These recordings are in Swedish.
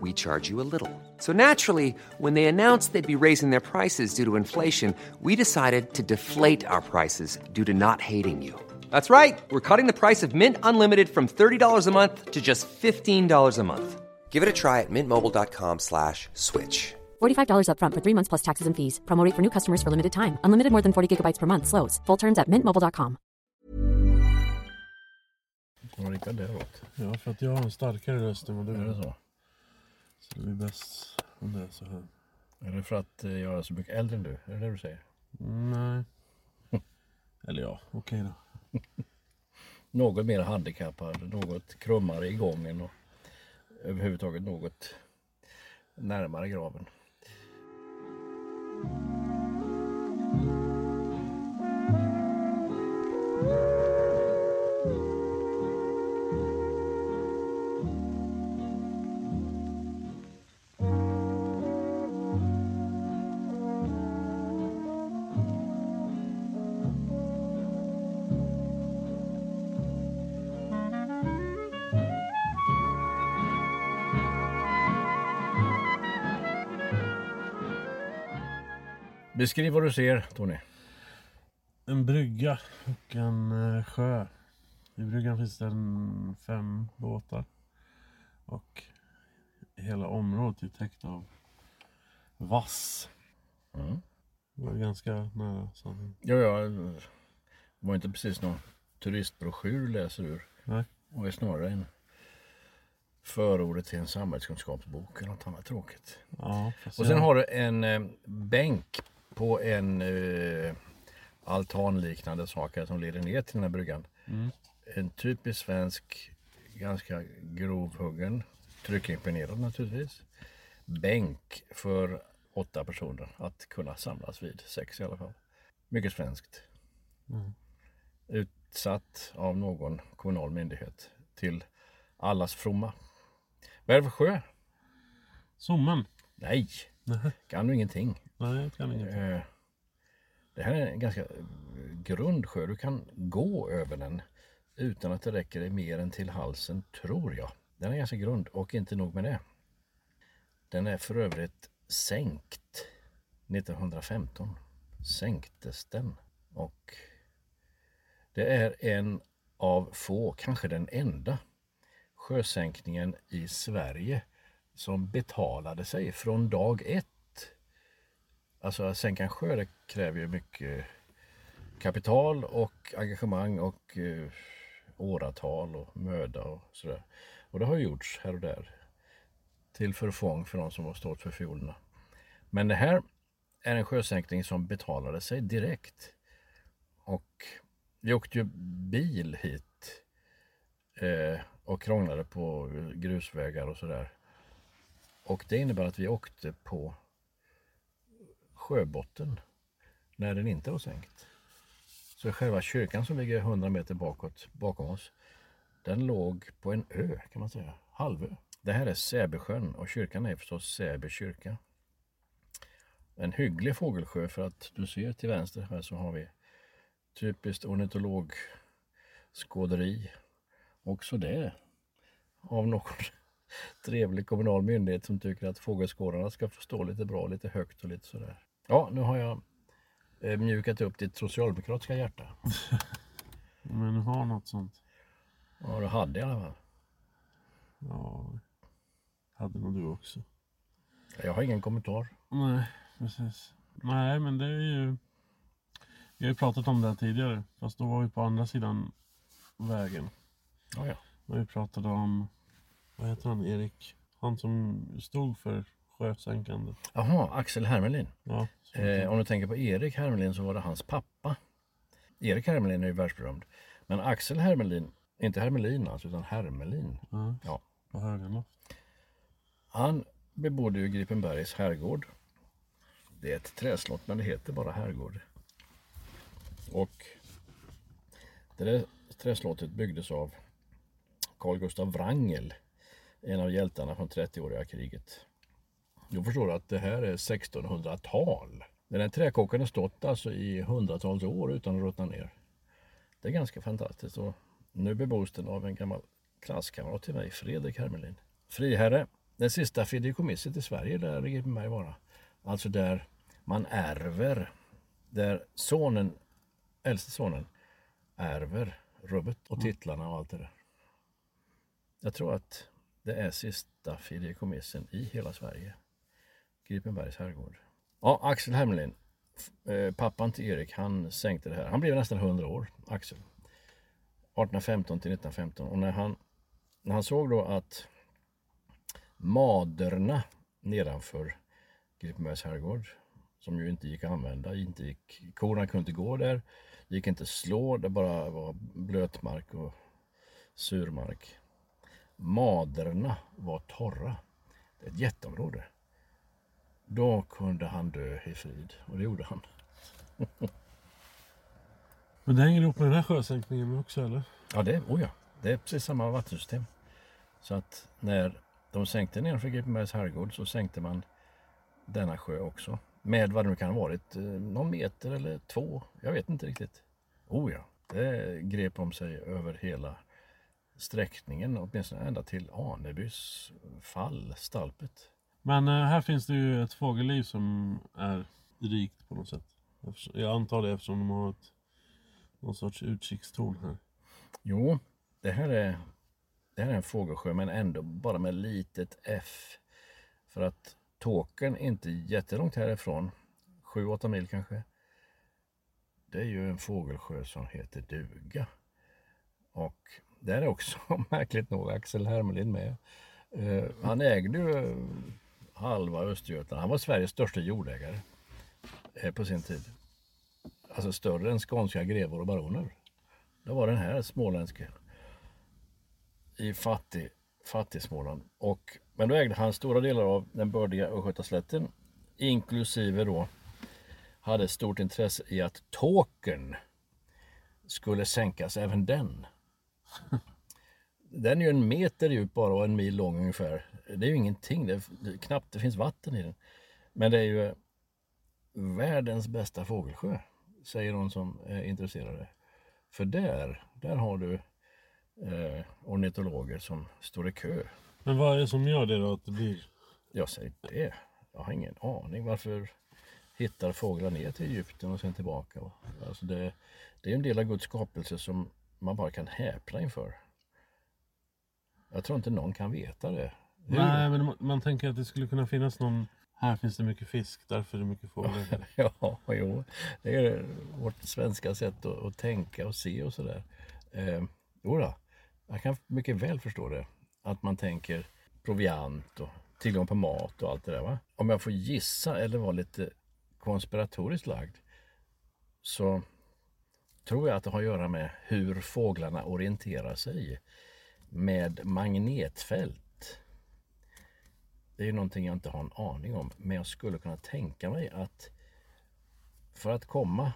we charge you a little. So naturally, when they announced they'd be raising their prices due to inflation, we decided to deflate our prices due to not hating you. That's right. We're cutting the price of Mint Unlimited from $30 a month to just $15 a month. Give it a try at mintmobile.com slash switch. $45 upfront for three months plus taxes and fees. Promo rate for new customers for limited time. Unlimited more than 40 gigabytes per month. Slows. Full terms at mintmobile.com. Vad Rickard det åt? Ja, för att jag har en starkare röst än vad du Är det så? Så det är bäst om det är så här. Är det för att eh, jag är så mycket äldre än du? Är det det du säger? Nej. Eller ja, okej då. Något mer handikappad, något krummare i gången och överhuvudtaget något närmare graven. Beskriv vad du ser Tony. En brygga och en eh, sjö. I bryggan finns det en fem båtar. Och hela området är täckt av vass. Mm. Det var ganska nära sanningen. Ja, ja, det var inte precis någon turistbroschyr du läser ur. Nej. Och är snarare en förordet till en samhällskunskapsbok eller något annat tråkigt. Ja, Och sen jag- har du en eh, bänk på en eh, altanliknande sak som leder ner till den här bryggan. En typisk svensk, ganska grovhuggen, tryckimpregnierad naturligtvis. Bänk för åtta personer att kunna samlas vid, sex i alla fall. Mycket svenskt. Utsatt av någon kommunal myndighet till allas fromma. Vad är det för sjö? Sommen? Nej, kan du ingenting. Nej, kan ingenting. Eh, Det här är en ganska eh, grund sjö. Du kan gå över den utan att det räcker dig mer än till halsen, tror jag. Den är ganska grund och inte nog med det. Den är för övrigt sänkt 1915. Sänktes den. Och det är en av få, kanske den enda, sjösänkningen i Sverige som betalade sig från dag ett. Alltså att sänka en sjö det kräver ju mycket kapital och engagemang och eh, åratal och möda och sådär. Och det har gjorts här och där. Till förfång för de som har stått för fiolerna. Men det här är en sjösänkning som betalade sig direkt. Och vi åkte ju bil hit eh, och krånglade på grusvägar och sådär. Och det innebär att vi åkte på sjöbotten när den inte var sänkt. Så själva kyrkan som ligger 100 meter bakåt, bakom oss, den låg på en ö kan man säga, halvö. Det här är Säbysjön och kyrkan är förstås Säby kyrka. En hygglig fågelsjö för att du ser till vänster här så har vi typiskt ornitologskåderi. Också det av någon trevlig kommunal myndighet som tycker att fågelskådarna ska få stå lite bra, lite högt och lite sådär. Ja, nu har jag eh, mjukat upp ditt socialdemokratiska hjärta. Men har något sånt. Ja, du hade i alla fall. Ja, hade nog du också. Jag har ingen kommentar. Nej, precis. Nej, men det är ju... Vi har ju pratat om det här tidigare, fast då var vi på andra sidan vägen. Ja, ja. Och vi pratade om, vad heter han, Erik? Han som stod för sjösänkandet. Jaha, Axel Hermelin. Ja, Eh, om du tänker på Erik Hermelin så var det hans pappa. Erik Hermelin är ju världsberömd. Men Axel Hermelin, inte Hermelin alltså, utan Hermelin. ja, Ja. på Höganloft. Han bebodde ju Gripenbergs herrgård. Det är ett träslott men det heter bara herrgård. Och det där träslottet byggdes av Carl Gustav Wrangel, en av hjältarna från 30-åriga kriget. Då förstår du att det här är 1600-tal. Den här träkåken har stått alltså i hundratals år utan att ruttna ner. Det är ganska fantastiskt. Och nu bebos den av en gammal klasskamrat till mig, Fredrik Hermelin. Friherre, det sista fideikommisset i Sverige där Gripenberg vara. Alltså där man ärver, där sonen, äldste sonen, ärver rubbet och titlarna och allt det där. Jag tror att det är sista fideikommissen i hela Sverige. Gripenbergs herrgård. Ja, Axel Hermelin, eh, pappan till Erik, han sänkte det här. Han blev nästan 100 år, Axel. 1815 till 1915. Och när han, när han såg då att maderna nedanför Gripenbergs herrgård, som ju inte gick att använda, inte gick, korna kunde inte gå där, gick inte att slå, det bara var blötmark och surmark. Maderna var torra. Det är ett jätteområde. Då kunde han dö i frid och det gjorde han. Men det hänger ihop med den här sjösänkningen också eller? Ja, det, oh ja, det är precis samma vattensystem. Så att när de sänkte nedanför Gripenbergs herrgård så sänkte man denna sjö också. Med vad det nu kan ha varit, eh, någon meter eller två. Jag vet inte riktigt. Oh ja, det grep om sig över hela sträckningen, åtminstone ända till Anebys fall, Stalpet. Men eh, här finns det ju ett fågelliv som är rikt på något sätt. Jag antar det eftersom de har ett, någon sorts utkikstorn här. Jo, det här är, det här är en fågelsjö men ändå bara med litet F. För att Tåkern är inte jättelångt härifrån, 7-8 mil kanske. Det är ju en fågelsjö som heter Duga. Och där är också märkligt nog Axel Hermelin med. Eh, han ägde ju halva Östergötland. Han var Sveriges största jordägare eh, på sin tid. Alltså större än skånska grevor och baroner. Det var den här småländske. i fattig, fattig Småland. Och, men då ägde han stora delar av den bördiga Östgötaslätten inklusive då hade stort intresse i att Tåkern skulle sänkas, även den. Den är ju en meter djup bara och en mil lång ungefär. Det är ju ingenting, det är, det är knappt det finns vatten i den. Men det är ju världens bästa fågelsjö, säger någon som är intresserade. För där, där har du eh, ornitologer som står i kö. Men vad är det som gör det då att det blir? Jag säger det. Jag har ingen aning. Varför hittar fåglar ner till Egypten och sen tillbaka? Alltså det, det är en del av Guds skapelse som man bara kan häpna inför. Jag tror inte någon kan veta det. Hur? Nej, men man, man tänker att det skulle kunna finnas någon... Här finns det mycket fisk, därför är det mycket fåglar. Ja, jo. Det är vårt svenska sätt att, att tänka och se och sådär. Eh, då, jag kan mycket väl förstå det. Att man tänker proviant och tillgång på mat och allt det där. Va? Om jag får gissa eller vara lite konspiratoriskt lagd så tror jag att det har att göra med hur fåglarna orienterar sig med magnetfält. Det är ju någonting jag inte har en aning om, men jag skulle kunna tänka mig att för att komma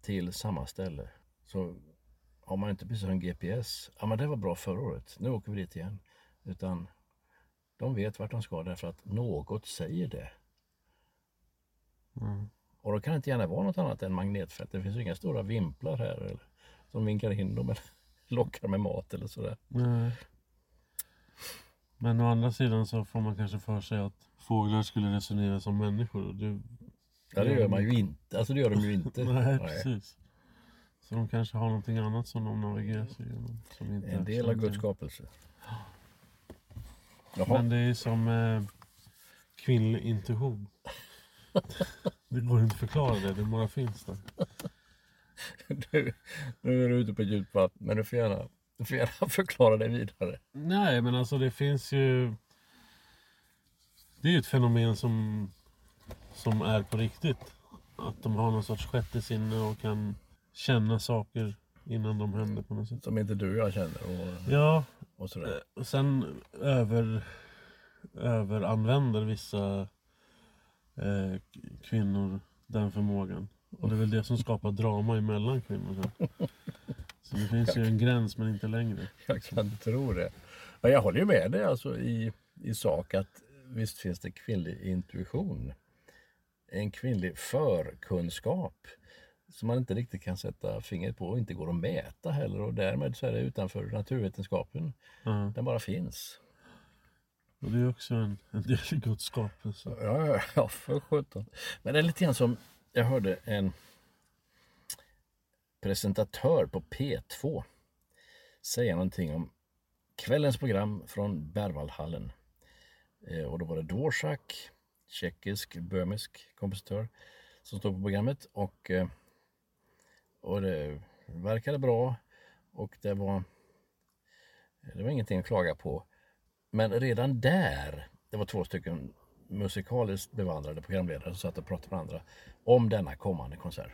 till samma ställe så har man inte precis en GPS. Ja, men det var bra förra året. Nu åker vi dit igen. Utan de vet vart de ska därför att något säger det. Mm. Och då kan det inte gärna vara något annat än magnetfält. Det finns ju inga stora vimplar här eller, som vinkar in dem eller lockar med mat eller sådär. Nej. Men å andra sidan så får man kanske för sig att fåglar skulle resonera som människor. Det, Ja, det gör man ju inte. Alltså det gör de ju inte. Nej, precis. Så de kanske har någonting annat som de navigerar sig genom. Som inte En del av Guds skapelse. Jaha. Men det är som eh, kvinnlig intuition. Det går inte att förklara det, det bara finns där. Du, nu är du ute på djupt vatten, men du får gärna, du får gärna förklara det vidare. Nej, men alltså det finns ju... Det är ju ett fenomen som, som är på riktigt. Att de har någon sorts sjätte sinne och kan känna saker innan de händer på något sätt. Som inte du och jag känner och, Ja, och sådär. och sen över, överanvänder vissa eh, kvinnor den förmågan. Och det är väl det som skapar drama emellan kvinnor. Så, det finns ju en gräns men inte längre. Jag kan tro det. Ja, jag håller ju med dig alltså i, i sak att visst finns det kvinnlig intuition. En kvinnlig förkunskap som man inte riktigt kan sätta fingret på och inte går att mäta heller och därmed så är det utanför naturvetenskapen. Ja. Den bara finns. Och det är också en, en del i Guds skapelse. Ja, ja, ja för sjutton. Men det är lite grann som jag hörde en presentatör på P2 säga någonting om kvällens program från Berwaldhallen. Eh, och då var det Dvorak, tjeckisk, böhmisk kompositör som stod på programmet och, eh, och det verkade bra och det var, det var ingenting att klaga på. Men redan där, det var två stycken musikaliskt bevandrade programledare som satt och pratade med varandra om denna kommande konsert.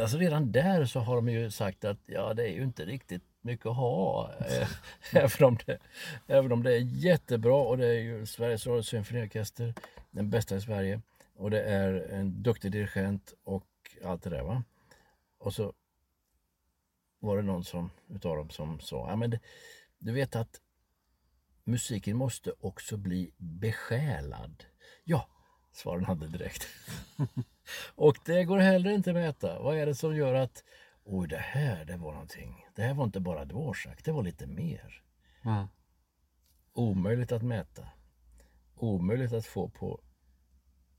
Alltså redan där så har de ju sagt att ja, det är ju inte riktigt mycket att ha. Eh, även, om det, även om det är jättebra och det är ju Sveriges Radios symfoniorkester, den bästa i Sverige. Och det är en duktig dirigent och allt det där va. Och så var det någon som, utav dem som sa, ja men det, du vet att musiken måste också bli besjälad. Ja, svarade han direkt. och det går heller inte att mäta. Vad är det som gör att oj, det här det var någonting. Det här var inte bara Dvorak, det var lite mer. Ja. Omöjligt att mäta. Omöjligt att få på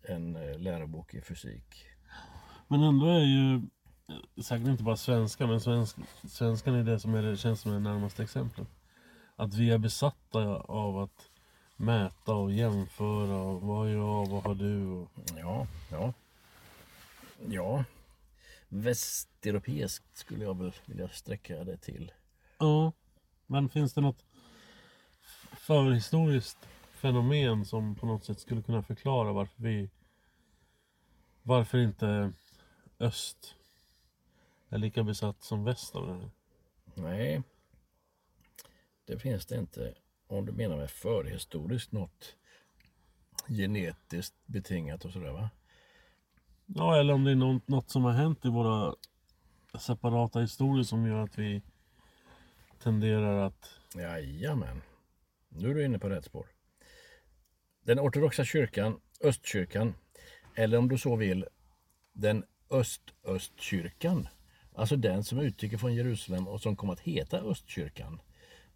en eh, lärobok i fysik. Men ändå är ju eh, säkert inte bara svenska, men svensk, svenskan är det som är det, känns som det närmaste exemplet. Att vi är besatta av att mäta och jämföra och vad har jag, vad har du? Och, Ja, ja. Ja. Västeuropeiskt skulle jag väl vilja sträcka det till. ja, men finns det något förhistoriskt fenomen som på något sätt skulle kunna förklara varför vi varför inte öst är lika besatt som väst av det här? Nej, det finns det inte. Om du menar med förhistoriskt något genetiskt betingat och sådär va? Ja, eller om det är något, något som har hänt i våra separata historier som gör att vi tenderar att... Jajamän. Nu är du inne på rätt spår. Den ortodoxa kyrkan, östkyrkan, eller om du så vill, den öst-östkyrkan, alltså den som utgick från Jerusalem och som kom att heta östkyrkan,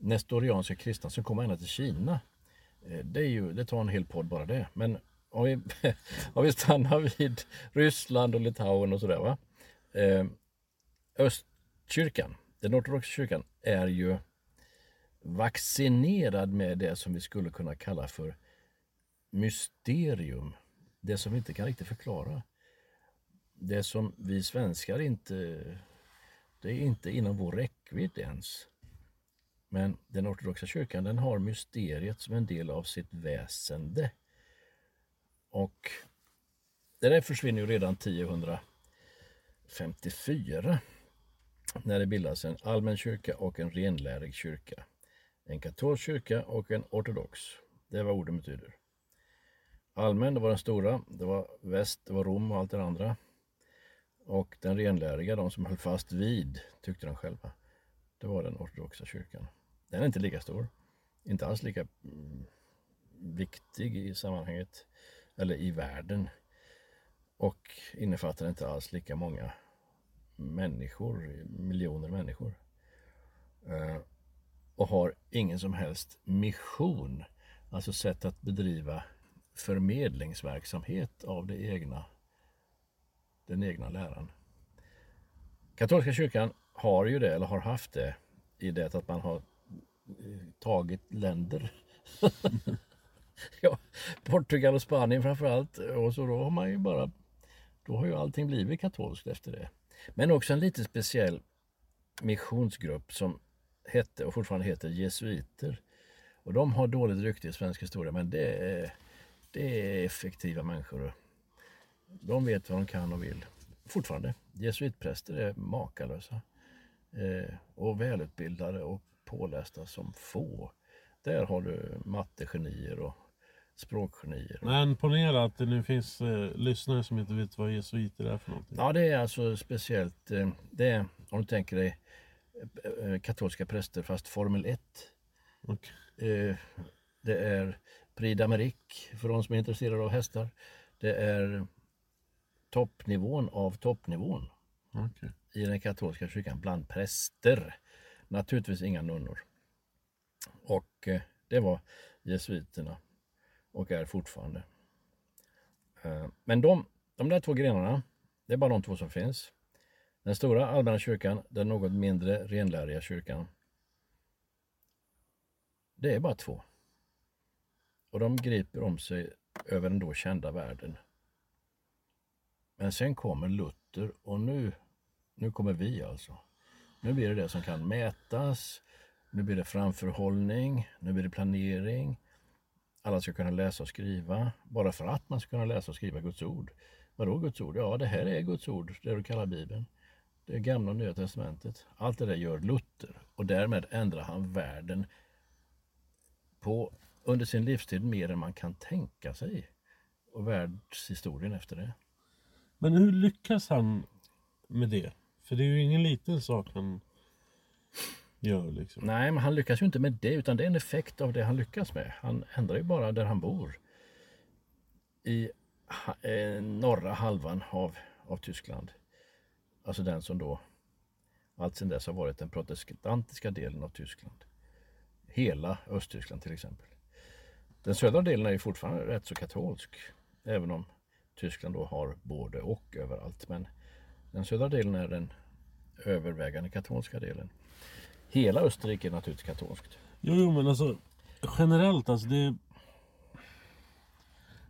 nestorianska kristna som kommer ända till Kina. Eh, det, är ju, det tar en hel podd bara det. Men om vi, om vi stannar vid Ryssland och Litauen och sådär va. Eh, Östkyrkan, den ortodoxa kyrkan, är ju vaccinerad med det som vi skulle kunna kalla för mysterium. Det som vi inte kan riktigt förklara. Det som vi svenskar inte... Det är inte inom vår räckvidd ens. Men den ortodoxa kyrkan den har mysteriet som en del av sitt väsende. Och det där försvinner ju redan 1054 när det bildas en allmän kyrka och en renlärig kyrka. En katolsk kyrka och en ortodox. Det är vad orden betyder. Allmän, det var den stora. Det var väst, det var Rom och allt det andra. Och den renläriga, de som höll fast vid, tyckte de själva, det var den ortodoxa kyrkan. Den är inte lika stor. Inte alls lika mm, viktig i sammanhanget, eller i världen. Och innefattar inte alls lika många människor, miljoner människor. Eh, och har ingen som helst mission, alltså sätt att bedriva förmedlingsverksamhet av det egna, den egna läran. Katolska kyrkan har ju det, eller har haft det, i det att man har Eh, tagit länder. ja, Portugal och Spanien framförallt. Och så då har man ju bara, då har ju allting blivit katolskt efter det. Men också en lite speciell missionsgrupp som hette och fortfarande heter jesuiter. Och de har dåligt rykte i svensk historia men det är, det är effektiva människor. De vet vad de kan och vill. Fortfarande. Jesuitpräster är makalösa. Eh, och välutbildade och pålästa som få. Där har du mattegenier och språkgenier. Men ponera att det nu finns eh, lyssnare som inte vet vad jesuiter är för någonting. Ja, det är alltså speciellt. eh, Det är, om du tänker dig eh, eh, katolska präster fast Formel 1. Och, Eh, Det är Prix d'Amérique för de som är intresserade av hästar. Det är toppnivån av toppnivån okej. i den katolska kyrkan bland präster. Naturligtvis inga nunnor. Och eh, det var jesuiterna och är fortfarande. Eh, men de, de där två grenarna, det är bara de två som finns. Den stora allmänna kyrkan, den något mindre renläriga kyrkan. Det är bara två. Och de griper om sig över den då kända världen. Men sen kommer Luther och nu, nu kommer vi alltså. Nu blir det det som kan mätas. Nu blir det framförhållning. Nu blir det planering. Alla ska kunna läsa och skriva. Bara för att man ska kunna läsa och skriva Guds ord. Vadå Guds ord? Ja, det här är Guds ord, det du kallar Bibeln. Det är gamla och nya testamentet. Allt det där gör Luther och därmed ändrar han världen på, under sin livstid mer än man kan tänka sig. Och världshistorien efter det. Men hur lyckas han med det? För det är ju ingen liten sak han gör liksom. Nej, men han lyckas ju inte med det utan det är en effekt av det han lyckas med. Han ändrar ju bara där han bor. I eh, norra halvan av, av Tyskland. Alltså den som då allt sedan dess har varit den protestantiska delen av Tyskland. Hela Östtyskland till exempel. Den södra delen är ju fortfarande rätt så katolsk. Även om Tyskland då har både och överallt. Men den södra delen är den övervägande katolska delen. Hela Österrike är naturligtvis katolskt. Jo, jo men alltså generellt alltså det...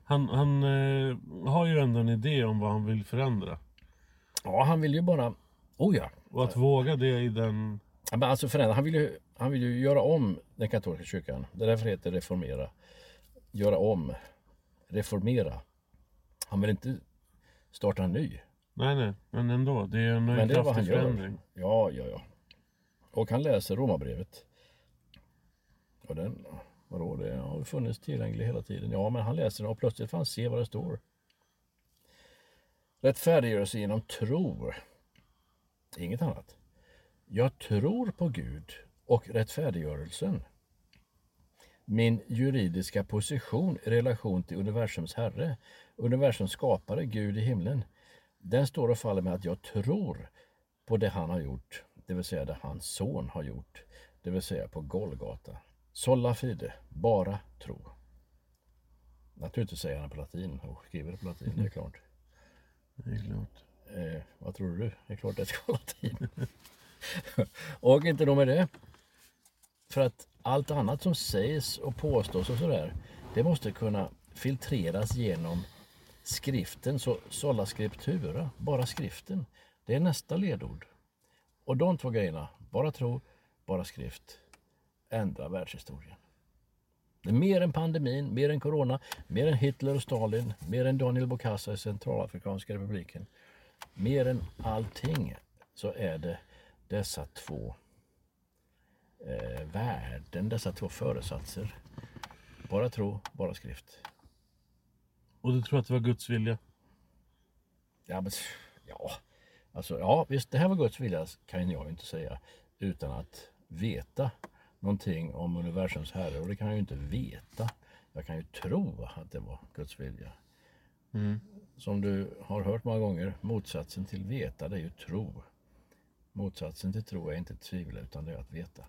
Han, han eh, har ju ändå en idé om vad han vill förändra. Ja, han vill ju bara... Oh ja! Och att våga det i den... Ja, Men alltså förändra. Han vill, ju, han vill ju göra om den katolska kyrkan. Det är därför det heter reformera. Göra om. Reformera. Han vill inte starta en ny. Nej, nej, men ändå. Det är en Men det är vad han kraftig gör. förändring. Ja, ja, ja. Och han läser Romarbrevet. Och den, vadå, det har ju funnits tillgänglig hela tiden. Ja, men han läser den och plötsligt får han se vad det står. Rättfärdiggörelse genom tro. Inget annat. Jag tror på Gud och rättfärdiggörelsen. Min juridiska position i relation till universums herre, universums skapare, Gud i himlen. Den står och faller med att jag tror på det han har gjort, det vill säga det hans son har gjort, det vill säga på Golgata. Sola fide, bara tro. Naturligtvis säger han på latin och skriver på latin, det är klart. Det är klart. Eh, vad tror du? Det är klart det ska vara latin. och inte nog med det. För att allt annat som sägs och påstås och sådär, det måste kunna filtreras genom skriften, så sola scriptura, bara skriften. Det är nästa ledord. Och de två grejerna, bara tro, bara skrift, ändrar världshistorien. Det är mer än pandemin, mer än corona, mer än Hitler och Stalin, mer än Daniel Bokassa i Centralafrikanska republiken. Mer än allting så är det dessa två eh, värden, dessa två föresatser. Bara tro, bara skrift. Och du tror att det var Guds vilja? Ja, men, ja, alltså, ja visst, det här var Guds vilja kan jag ju inte säga utan att veta någonting om universums herre och det kan jag ju inte veta. Jag kan ju tro att det var Guds vilja. Som du har hört många gånger, motsatsen till veta det är ju tro. Motsatsen till tro är inte tvivla utan det är att veta.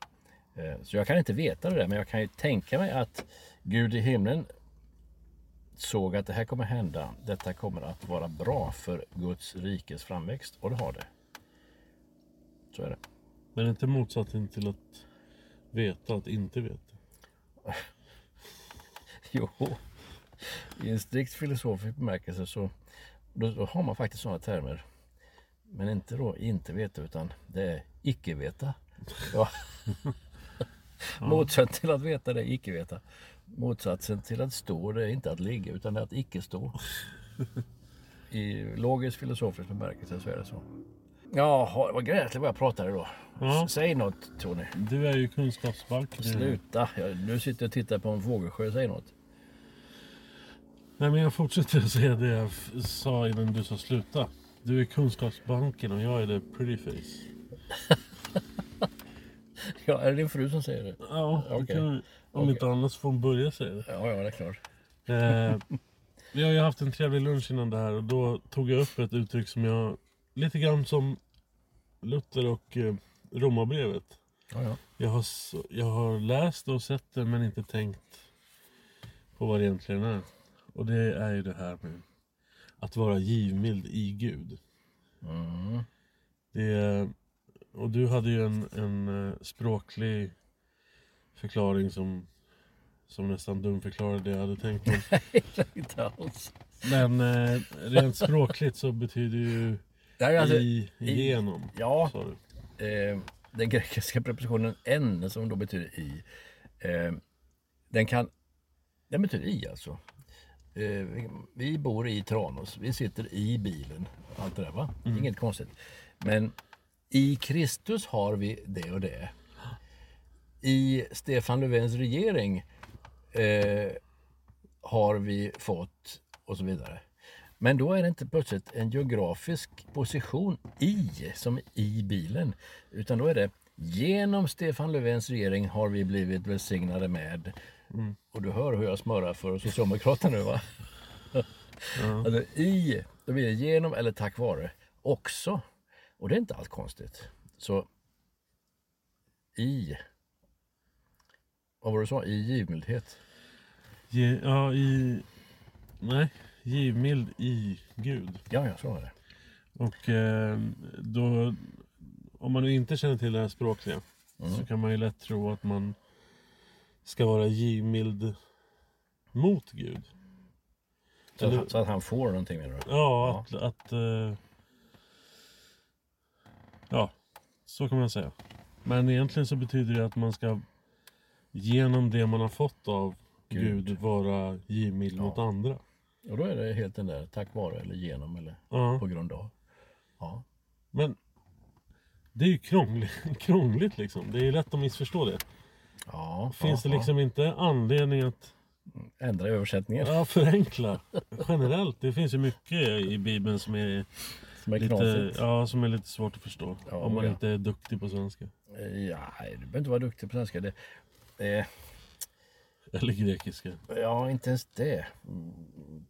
Eh, Så jag kan inte veta det där men jag kan ju tänka mig att Gud i himlen såg att det här kommer hända. Detta kommer att vara bra för Guds rikes framväxt och det har det. Så är det. Men inte motsatsen till att veta, att inte veta. Jo, i en strikt filosofisk bemärkelse så då, då har man faktiskt sådana termer. Men inte då inte veta utan det är icke veta. Ja. Motsatsen till att veta det är icke veta. Motsatsen till att stå det är inte att ligga utan det är att icke stå. I logisk filosofisk bemärkelse så är det så. Jaha, det var gräsligt vad jag pratade då. Ja. Säg något Tony. Du är ju kunskapsbalken. Sluta, jag, nu sitter jag och tittar på en fågelsjö. Säg något. Nej, men jag fortsätter att säga det jag sa innan du sa sluta. Du är kunskapsbanken och jag är the pretty face. Ja, är det din fru som säger det? Ja, det kan, om Okej. inte annat så får hon börja säga det. Ja, ja, det är klart. Eh, vi har ju haft en trevlig lunch innan det här och då tog jag upp ett uttryck som jag... Lite grann som Luther och eh, Romarbrevet. Ja, ja. Jag har, jag har läst och sett det men inte tänkt på vad det egentligen är. Och det är ju det här med att vara givmild i Gud. Mm. Det, och du hade ju en, en eh, språklig förklaring som, som nästan dumförklarade det jag hade tänkt mig. Inte alls. Men eh, rent språkligt så betyder ju är alltså, i, igenom. ja. sa du. eh, den grekiska prepositionen en som då betyder i. Eh, den kan, den betyder i alltså. Eh, vi- vi bor i Tranås, vi sitter i bilen. Allt det där va? Inget konstigt. Men i Kristus har vi det och det. I Stefan Löfvens regering eh, har vi fått och så vidare. Men då är det inte plötsligt en geografisk position i, som i bilen. Utan då är det genom Stefan Löfvens regering har vi blivit välsignade med. Och du hör hur jag smörar för Socialdemokraterna nu va? Alltså i, då blir det genom eller tack vare också. Och det är inte alls konstigt. Så i, vad var det du sa? I givmildhet. Ge, ja, i... Nej, givmild i Gud. Ja, ja, så var det. Och eh, då, om man nu inte känner till det här språkliga så kan man ju lätt tro att man ska vara givmild mot Gud. Så, att, Eller- han- så att han får någonting med det. Ja, att... att eh, ja, så kan man säga. Men egentligen så betyder det att man ska genom det man har fått av Gud. Gud, vara givmild mot andra. Och då är det helt den där tack vare eller genom eller Ja. på grund av. Ja. Men det är ju krångligt, krångligt liksom. Det är ju lätt att missförstå det. Ja, Finns ja, det liksom inte anledning att ja. Ändra översättningen ja, förenkla generellt? Det finns ju mycket i Bibeln som är som är lite, knasigt. ja, som är lite svårt att förstå. Ja, om man ja. inte är duktig på svenska. Ja, du behöver inte vara duktig på svenska. Det, eh, Eller grekiska. ja, inte ens det.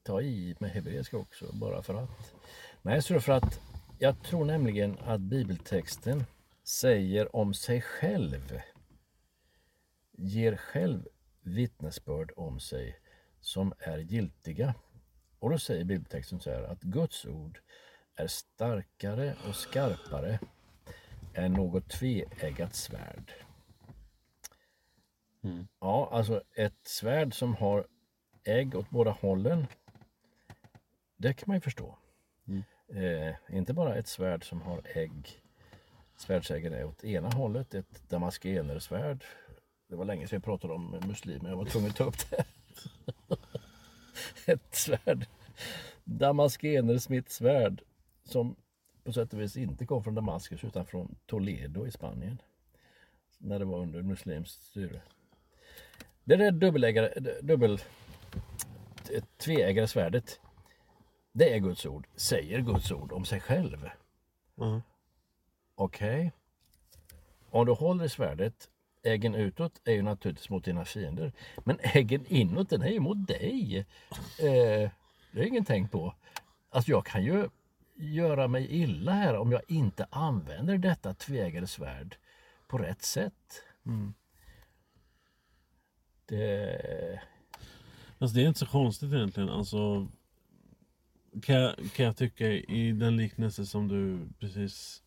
Ta i med hebreiska också, bara för att. Nej, så för att jag tror nämligen att bibeltexten säger om sig själv, ger själv vittnesbörd om sig som är giltiga. Och då säger bibeltexten så här att Guds ord är starkare och skarpare än något tveeggat svärd. Ja, alltså ett svärd som har ägg åt båda hållen. Det kan man ju förstå. Eh, inte bara ett svärd som har ägg. Svärdsäggen är åt ena hållet, ett damaskenersvärd. Det var länge sedan jag pratade om muslimer, jag var tvungen att ta upp det. ett svärd. Damaskenersmittsvärd som på sätt och vis inte kom från Damaskus utan från Toledo i Spanien. När det var under muslimskt styre. Det där dubbelägare, dubbel, tveeggade svärdet. Det är Guds ord, säger Guds ord om sig själv. Ja. Okej. Om du håller i svärdet, äggen utåt är ju naturligtvis mot dina fiender. Men äggen inåt, den är ju mot dig. Eh, det är ingen tänk på. Alltså jag kan ju göra mig illa här om jag inte använder detta tveeggade svärd på rätt sätt. Det... Alltså det är inte så konstigt egentligen. Alltså, kan, jag, kan jag tycka i den liknelse som du precis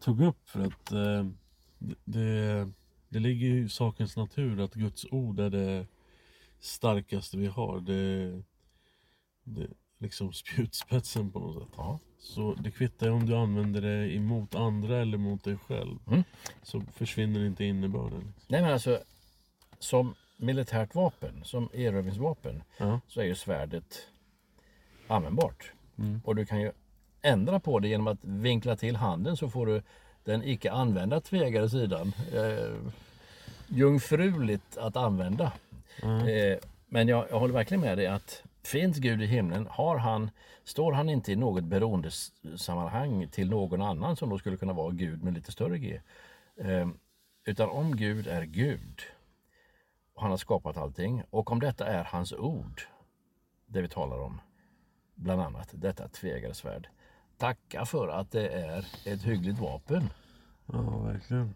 tog upp. För att eh, det- det, ligger ju i sakens natur att Guds ord är det starkaste vi har. Det, det liksom spjutspetsen på något sätt. Ja. Så det kvittar om du använder det emot andra eller mot dig själv. Mm. Så försvinner inte innebörden. Liksom. Nej men alltså, som militärt vapen, som erövringsvapen, Ja. så är ju svärdet användbart. Mm. Och du kan ju ändra på det genom att vinkla till handen så får du den icke använda tveeggade sidan eh, jungfruligt att använda. Eh, men jag, jag håller verkligen med dig att finns Gud i himlen, har han, står han inte i något beroendesammanhang till någon annan som då skulle kunna vara Gud med lite större G. Eh, utan om Gud är Gud han har skapat allting och om detta är hans ord, det vi talar om, bland annat detta tveeggade svärd. Tacka för att det är ett hyggligt vapen. Ja, verkligen.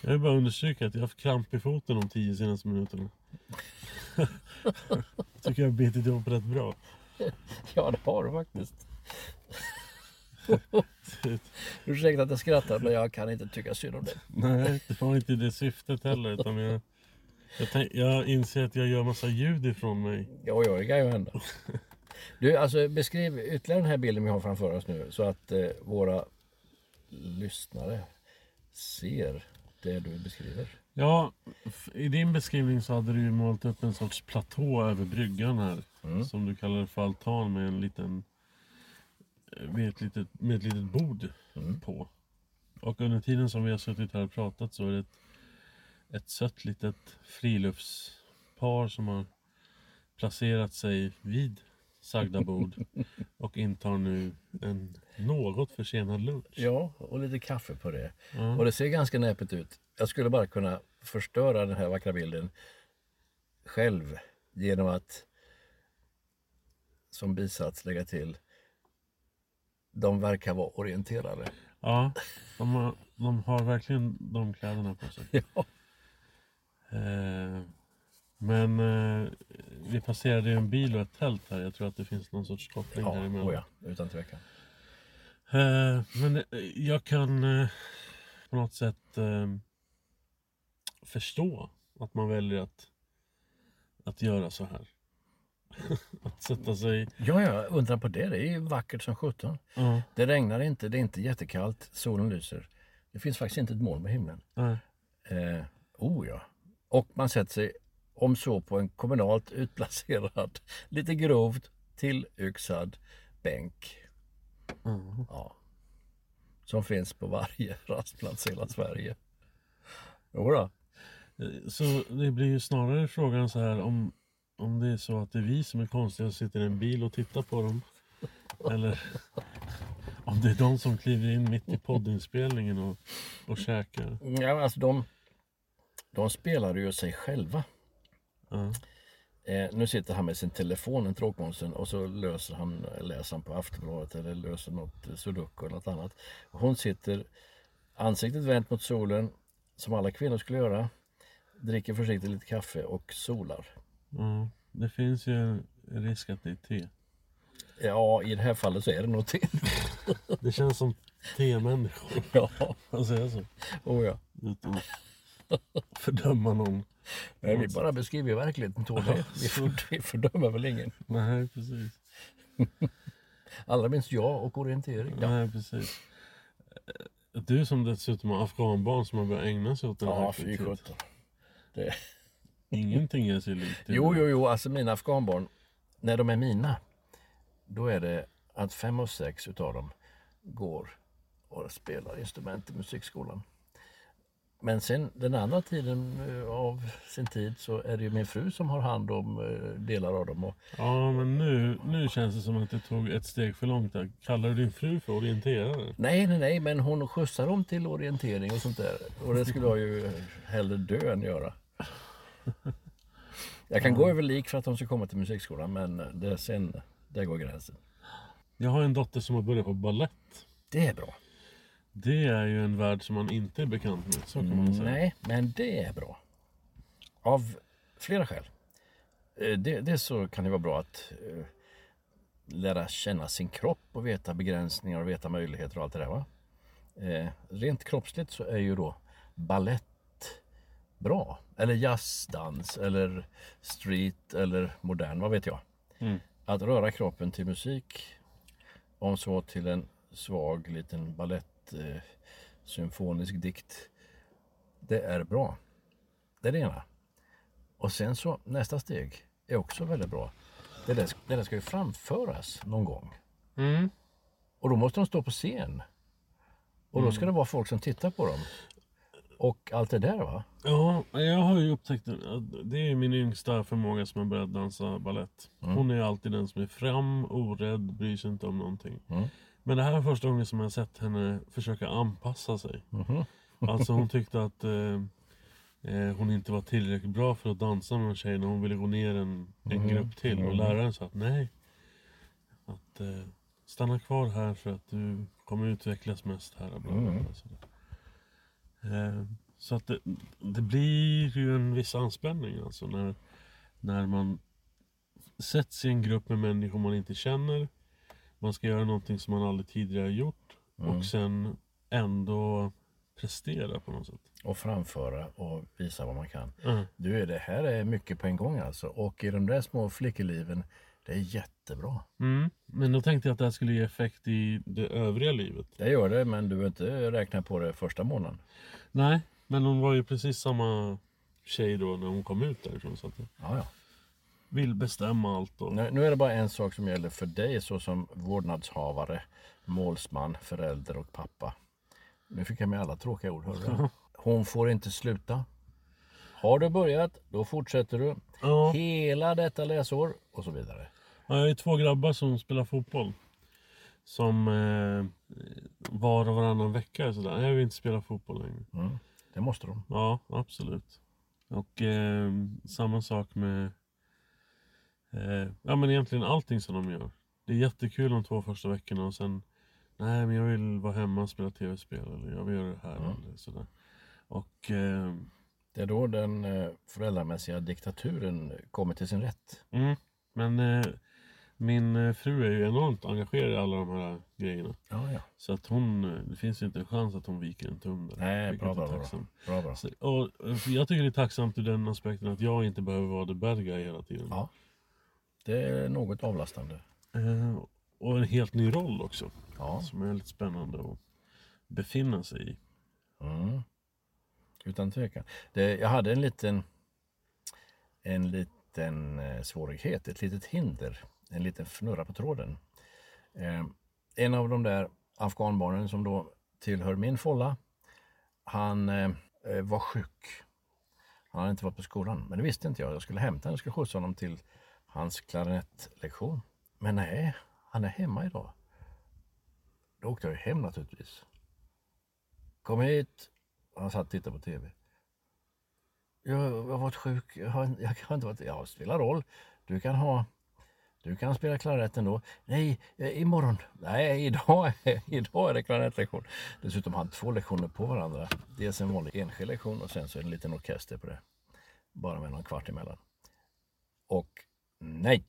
Jag vill bara understryka att jag har haft kramp i foten de tio senaste minuterna. Tycker jag har bitit ihop rätt bra. Ja, det har du faktiskt. Ursäkta att jag skrattar men jag kan inte tycka synd om dig. Nej, det var inte det syftet heller. Utan jag, jag, tänk, jag inser att jag gör massa ljud ifrån mig. Ja, ja, det kan ju hända. Du, alltså beskriv ytterligare den här bilden vi har framför oss nu så att eh, våra lyssnare ser det du beskriver. Ja, i din beskrivning så hade du ju målat upp en sorts platå över bryggan här. Som du kallar för altan med en liten med ett litet, med ett litet bord på. Och under tiden som vi har suttit här och pratat så är det ett, ett sött litet friluftspar som har placerat sig vid sagda bord och intar nu en något försenad lunch. Ja, och lite kaffe på det. Ja. Och det ser ganska näpet ut. Jag skulle bara kunna förstöra den här vackra bilden själv genom att som bisats lägga till de verkar vara orienterade. Ja, de har, de har verkligen de kläderna på sig. Ja. Eh, men eh, vi passerade ju en bil och ett tält här. Jag tror att det finns någon sorts koppling Ja, däremellan. oh ja, utan tvekan. Eh, men eh, jag kan eh, på något sätt eh, förstå att man väljer att, att göra så här. att sätta sig... Ja, ja, undra på det. Det är ju vackert som sjutton. Ja, Det regnar inte, det är inte jättekallt, solen lyser. Det finns faktiskt inte ett moln på himlen. nej. Eh, oh ja. Och man sätter sig, om så på en kommunalt utplacerad, lite grovt tillyxad bänk. Ja. Ja. Som finns på varje rastplats i hela Sverige. Jodå. Eh, Så det blir ju snarare frågan så här om, om det är så att det är vi som är konstiga och sitter i en bil och tittar på dem. Eller om det är de som kliver in mitt i poddinspelningen och, och käkar. Ja, men alltså de, de spelar ju sig själva. Ja. Eh, nu sitter han med sin telefon, en tråkmånsen, och så löser han, läser han på Aftonbladet eller löser något sudoku eller något annat. Hon sitter ansiktet vänt mot solen, som alla kvinnor skulle göra, dricker försiktigt lite kaffe och solar. Ja, det finns ju en risk att det är te. Ja, i det här fallet så är det nog te. Det känns som te-människor. ja, Man säger så. oh ja. Utan att fördöma någon. Nej, vi bara beskriver verkligheten, Tony. Vi, för, vi fördömer väl ingen. Nej, precis. Allra minst jag och orientering. Ja, Nej, precis. Du som dessutom har afghanbarn som har börjat ägna sig åt den här ja fy sjutton. Ingenting är sig likt. Jo, jo, jo, alltså mina afghanbarn, när de är mina, då är det att fem och sex utav dem går och spelar instrument i musikskolan. Men sen den andra tiden eh, av sin tid så är det ju min fru som har hand om eh, delar av dem. Och, Ja, men nu, nu känns det som att det tog ett steg för långt där. Kallar du din fru för orienterare? nej, nej, nej, men hon skjutsar dem till orientering och sånt där. Och det skulle jag ju hellre dö än göra. Jag kan gå över lik för att de ska komma till musikskolan, men det, sen, där går gränsen. Jag har en dotter som har börjat på ballett. Det är bra. Det är ju en värld som man inte är bekant med. Så kan man säga. Nej, men det är bra. Av flera skäl. Eh, Det, det så kan det vara bra att eh, lära känna sin kropp och veta begränsningar och veta möjligheter och allt det där. Va? Eh, rent kroppsligt så är ju då ballett bra. Eller jazzdans eller street eller modern, vad vet jag. Att röra kroppen till musik, om så till en svag liten ballett eh, symfonisk dikt. Det är bra. Det är det ena. Och sen så nästa steg är också väldigt bra. Det där, det där ska ju framföras någon gång. Mm. Och då måste de stå på scen. Och då ska det vara folk som tittar på dem. Och allt det där va? Ja, jag har ju upptäckt att det är min yngsta förmåga som har börjat dansa ballett. Hon är alltid den som är fram, orädd, bryr sig inte om någonting. Men det här är första gången som jag har sett henne försöka anpassa sig. Alltså hon tyckte att eh, eh, hon inte var tillräckligt bra för att dansa med en tjej när hon ville gå ner en, en grupp till. Och läraren sa att nej. Att eh, stanna kvar här för att du kommer utvecklas mest här. Bla, bla, bla. Eh, så att det, det blir ju en viss anspänning alltså när, när man sätts i en grupp med människor man inte känner. Man ska göra någonting som man aldrig tidigare gjort. Och sen ändå prestera på något sätt. Och framföra och visa vad man kan. Mm. Du, det här är mycket på en gång alltså. Och i de där små flickeliven, det är jättebra. Mm. Men då tänkte jag att det här skulle ge effekt i det övriga livet. Det gör det, men du behöver inte räkna på det första månaden. Nej, men hon var ju precis samma tjej då när hon kom ut därifrån. Så att Ja, ja. vill bestämma allt. Och... Nu, nu är det bara en sak som gäller för dig såsom vårdnadshavare, målsman, förälder och pappa. Nu fick jag med alla tråkiga ord, hörde? Hon får inte sluta. Har du börjat, då fortsätter du Ja. hela detta läsår och så vidare. Ja, jag ju två grabbar som spelar fotboll. Som eh, var och varannan vecka är sådär. Jag vill inte spela fotboll längre. Mm. Det måste de. Ja, absolut. Och eh, samma sak med eh, Ja men egentligen allting som de gör. Det är jättekul de två första veckorna och sen Nej men jag vill vara hemma och spela tv-spel eller jag vill göra det här eller sådär. Och eh, Det är då den eh, föräldramässiga diktaturen kommer till sin rätt. mm, Men eh, min eh, fru är ju enormt engagerad i alla de här grejerna. Ja, ja. Så att hon, eh, det finns ju inte en chans att hon viker en tum där. Nej, bra, bra, bra. bra, bra. Så, och, eh, jag tycker det är tacksamt ur den aspekten att jag inte behöver vara the bad guy hela tiden. Ja. Det är något avlastande. Eh, och en helt ny roll också. Ja. Som är väldigt spännande att befinna sig i. Mm. Utan tvekan. Det, jag hade en liten, en liten svårighet, ett litet hinder, en liten fnurra på tråden. Eh, en av de där afghanbarnen som då tillhör min folla, han eh, eh, var sjuk. Han hade inte varit på skolan, men det visste inte jag. Jag skulle hämta honom, jag skulle skjutsa honom till hans klarinettlektion. Men nej, han är hemma idag. Då åkte jag ju hem naturligtvis. Kom hit. Han satt och tittade på TV. Jag, jag har varit sjuk. Jag har, jag har inte varit... Ja, spelar roll. Du kan ha... Du kan spela klarinett ändå. Nej, eh, imorgon. Nej, idag, idag är det klarinettlektion. Dessutom hade två lektioner på varandra. Dels en vanlig enskild lektion och sen så en liten orkester på det. Bara med någon kvart emellan. Och nej!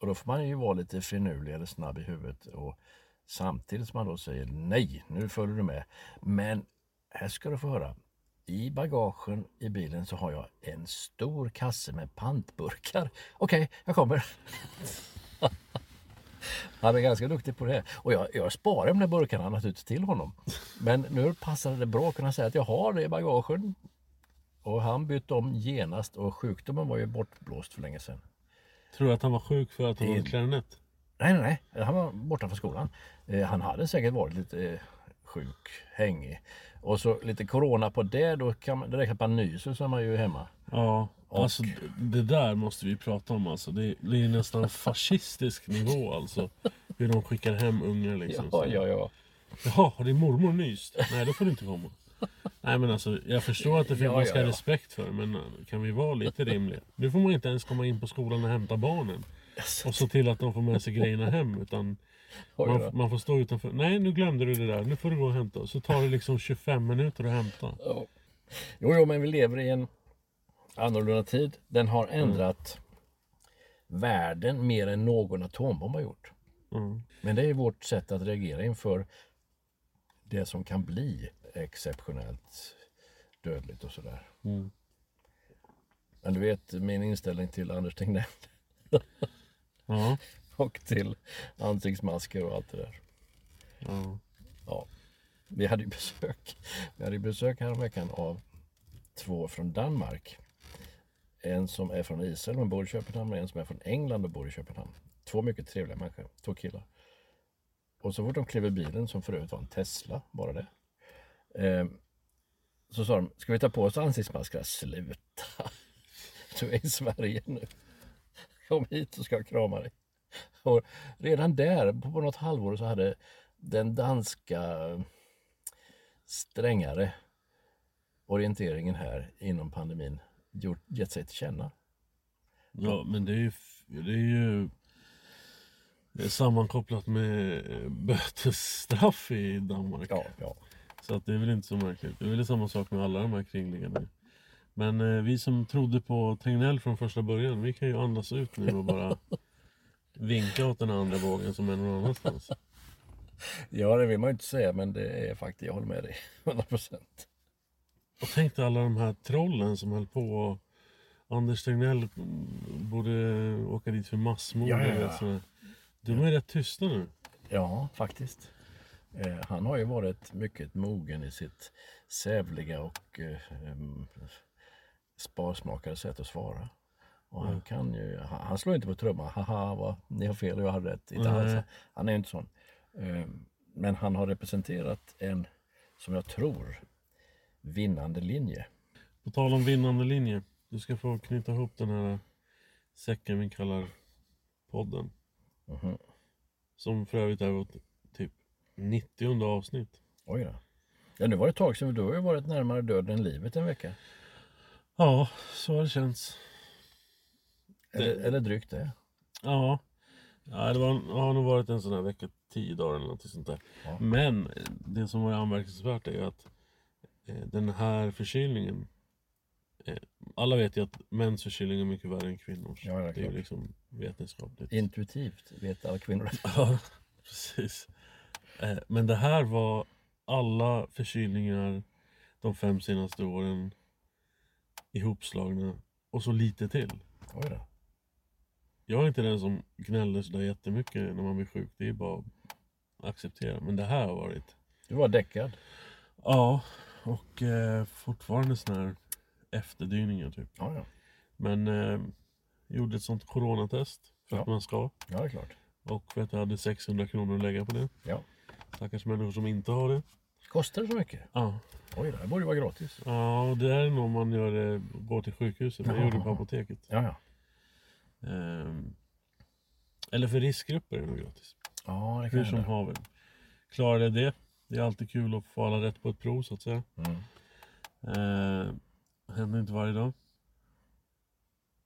Och då får man ju vara lite finurlig eller snabb i huvudet. Och samtidigt som man då säger nej, nu följer du med. Men här ska du få höra. I bagagen i bilen så har jag en stor kasse med pantburkar. Okej, jag kommer. Han är ganska duktig på det. Och jag, jag sparar de där burkarna naturligtvis till honom. Men nu passade det bra att kunna säga att jag har det i bagagen. Och han bytte om genast och sjukdomen var ju bortblåst för länge sedan. Tror du att han var sjuk för att han Det- hade klarinett? Nej, nej, nej. Han var borta från skolan. Eh, han hade säkert varit lite eh, sjuk, hängig. Och så lite corona på det, då kan man, räcker att man nyser så är man ju hemma. Ja, alltså d- det där måste vi prata om alltså. Det, det är nästan fascistisk nivå alltså. Hur de skickar hem ungar liksom. Ja, Så- ja, ja. Jaha, har din mormor nyst? Nej, då får du inte komma. Nej men alltså, jag förstår att det finns, Ja, man ska ja, ja. respekt för men eh, kan vi vara lite rimliga? Nu får man inte ens komma in på skolan och hämta barnen. Och se till att de får med sig grejerna hem. Utan. Man, man får stå utanför. Nej, nu glömde du det där. Nu får du gå och hämta. Så tar det liksom 25 minuter att hämta. Ja. Jo, jo, men vi lever i en annorlunda tid. Den har ändrat världen mer än någon atombomb har gjort. Mm. Men det är vårt sätt att reagera inför det som kan bli exceptionellt dödligt och sådär. Mm. Men du vet min inställning till Anders Tegnell Ja. Och till ansiktsmasker och allt det där. ja. Ja. Vi hade besök. Vi hade besök häromveckan av två från Danmark. En som är från Israel men bor i Köpenhamn och en som är från England och bor i Köpenhamn. Två mycket trevliga människor, två killar. Och så fort de klev i bilen, som för övrigt var en Tesla, bara det. Eh, så sa de, ska vi ta på oss ansiktsmasker? Sluta! Du är i Sverige nu. Kom hit så ska jag krama dig. Och redan där, på något halvår, så hade den danska strängare orienteringen här inom pandemin gjort, gett sig till känna. Ja, men det är ju, det är ju det är sammankopplat med eh, bötesstraff i Danmark. Ja, ja. Så att det är väl inte så märkligt. Det är väl samma sak med alla de här kringliggande. Men eh, vi som trodde på Tegnell från första början, vi kan ju andas ut nu och bara vinka åt den andra vågen som är någon annanstans. ja, det vill man ju inte säga, men det är faktiskt, jag håller med dig, 100 procent. Och tänk dig alla de här trollen som höll på och Anders Tegnell mm, borde åka dit för massmord. Ja, ja, ja. De är rätt tysta nu. Ja, faktiskt. Eh, han har ju varit mycket mogen i sitt sävliga och eh, em, sparsmakade sätt att svara. Och han kan ju, han, han slår inte på trumman, haha vad, ni har fel och jag har rätt. Inte Nej. alls. Han är ju inte sån. Eh, men han har representerat en, som jag tror, vinnande linje. På tal om vinnande linje. Du ska få knyta ihop den här säcken vi kallar podden. Mhm. Som för övrigt är vårt typ 90 avsnitt. Oj då. Ja, nu var det ett tag sedan, du har ju varit närmare döden än livet en vecka. Ja, så har det känts. Eller, eller drygt det. Ja, ja det var, har nog varit en sån här vecka, tio dagar eller något sånt där. Ja. Men det som var anmärkningsvärt är ju att eh, den här förkylningen eh, alla vet ju att mäns förkylning är mycket värre än kvinnors. Ja, det är det är ju liksom vetenskapligt. Intuitivt vet alla kvinnor. Ja, precis. Eh, Men det här var alla förkylningar de fem senaste åren ihopslagna och så lite till. Oj då. Jag är inte den som gnäller sådär jättemycket när man blir sjuk. Det är bara att acceptera. Men det här har varit... Du var däckad. Ja, och eh, fortfarande sådana här efterdyningar typ. Ja, ja. Men eh, gjorde ett sånt coronatest för att Ja. man ska. Ja, det är klart. Och för att jag hade 600 kronor att lägga på det. Ja. Stackars människor som inte har det. Kostar det så mycket? Ja, Oj, det borde ju vara gratis. ja det är nog om man gör det, går till sjukhuset. Men jag gjorde det på apoteket. Ja, ja. Ehm, eller för riskgrupper är det gratis. Ja, det kan Hur som haver. Klarade det. Det är alltid kul att få alla rätt på ett prov så att säga. Mm. Eh, händer inte varje dag.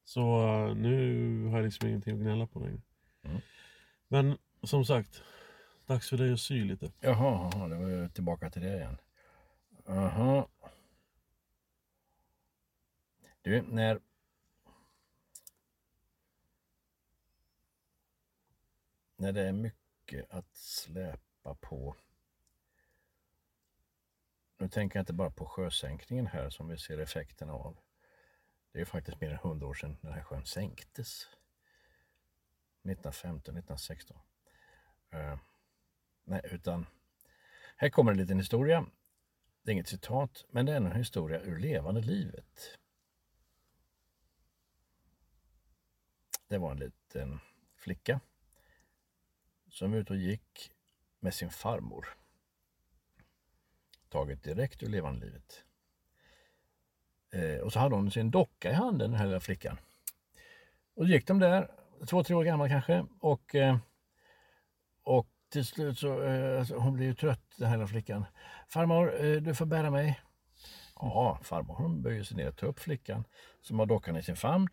Så eh, nu har jag liksom ingenting att gnälla på längre. Mm. Men som sagt, dags för dig att sy lite. Jaha, jaha, det var ju tillbaka till det igen. Jaha. Du, när... När det är mycket att släpa på. Nu tänker jag inte bara på sjösänkningen här som vi ser effekterna av. Det är ju faktiskt mer än 100 år sedan den här sjön sänktes. 1915, 1916. Uh, Nej, utan här kommer en liten historia. Det är inget citat, men det är en historia ur levande livet. Det var en liten flicka som var ute och gick med sin farmor. Taget direkt ur levande livet. Eh, och så hade hon sin docka i handen, den här lilla flickan. Och så gick de där, två, tre år gammal kanske, och, eh, och till slut så, eh, alltså, hon blir ju trött den här lilla flickan. Farmor, eh, du får bära mig. Ja, farmor hon böjer sig ner och tar upp flickan som har dockan i sin famn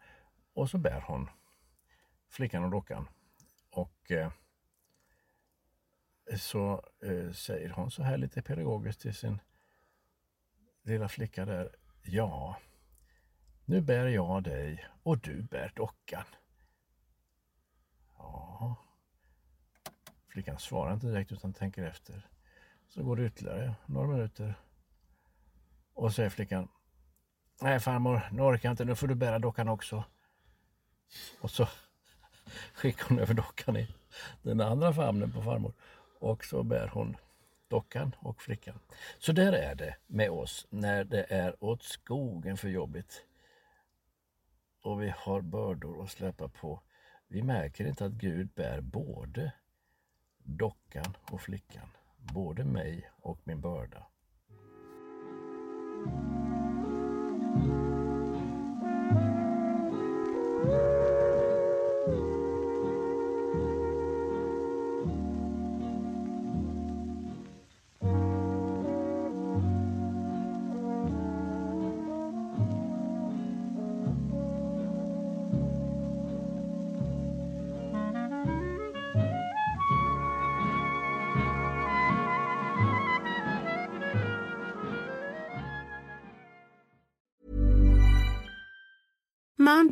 och så bär hon flickan och dockan. Och eh, så eh, säger hon så här lite pedagogiskt till sin lilla flicka där. Ja, nu bär jag dig och du bär dockan. Ja, Flickan svarar inte direkt utan tänker efter. Så går det ytterligare några minuter. Och så säger flickan. Nej farmor, nu orkar jag inte. Nu får du bära dockan också. Och så skickar hon över dockan i den andra famnen på farmor. Och så bär hon dockan och flickan. Så där är det med oss när det är åt skogen för jobbigt. Och vi har bördor att släppa på. Vi märker inte att Gud bär både dockan och flickan. Både mig och min börda.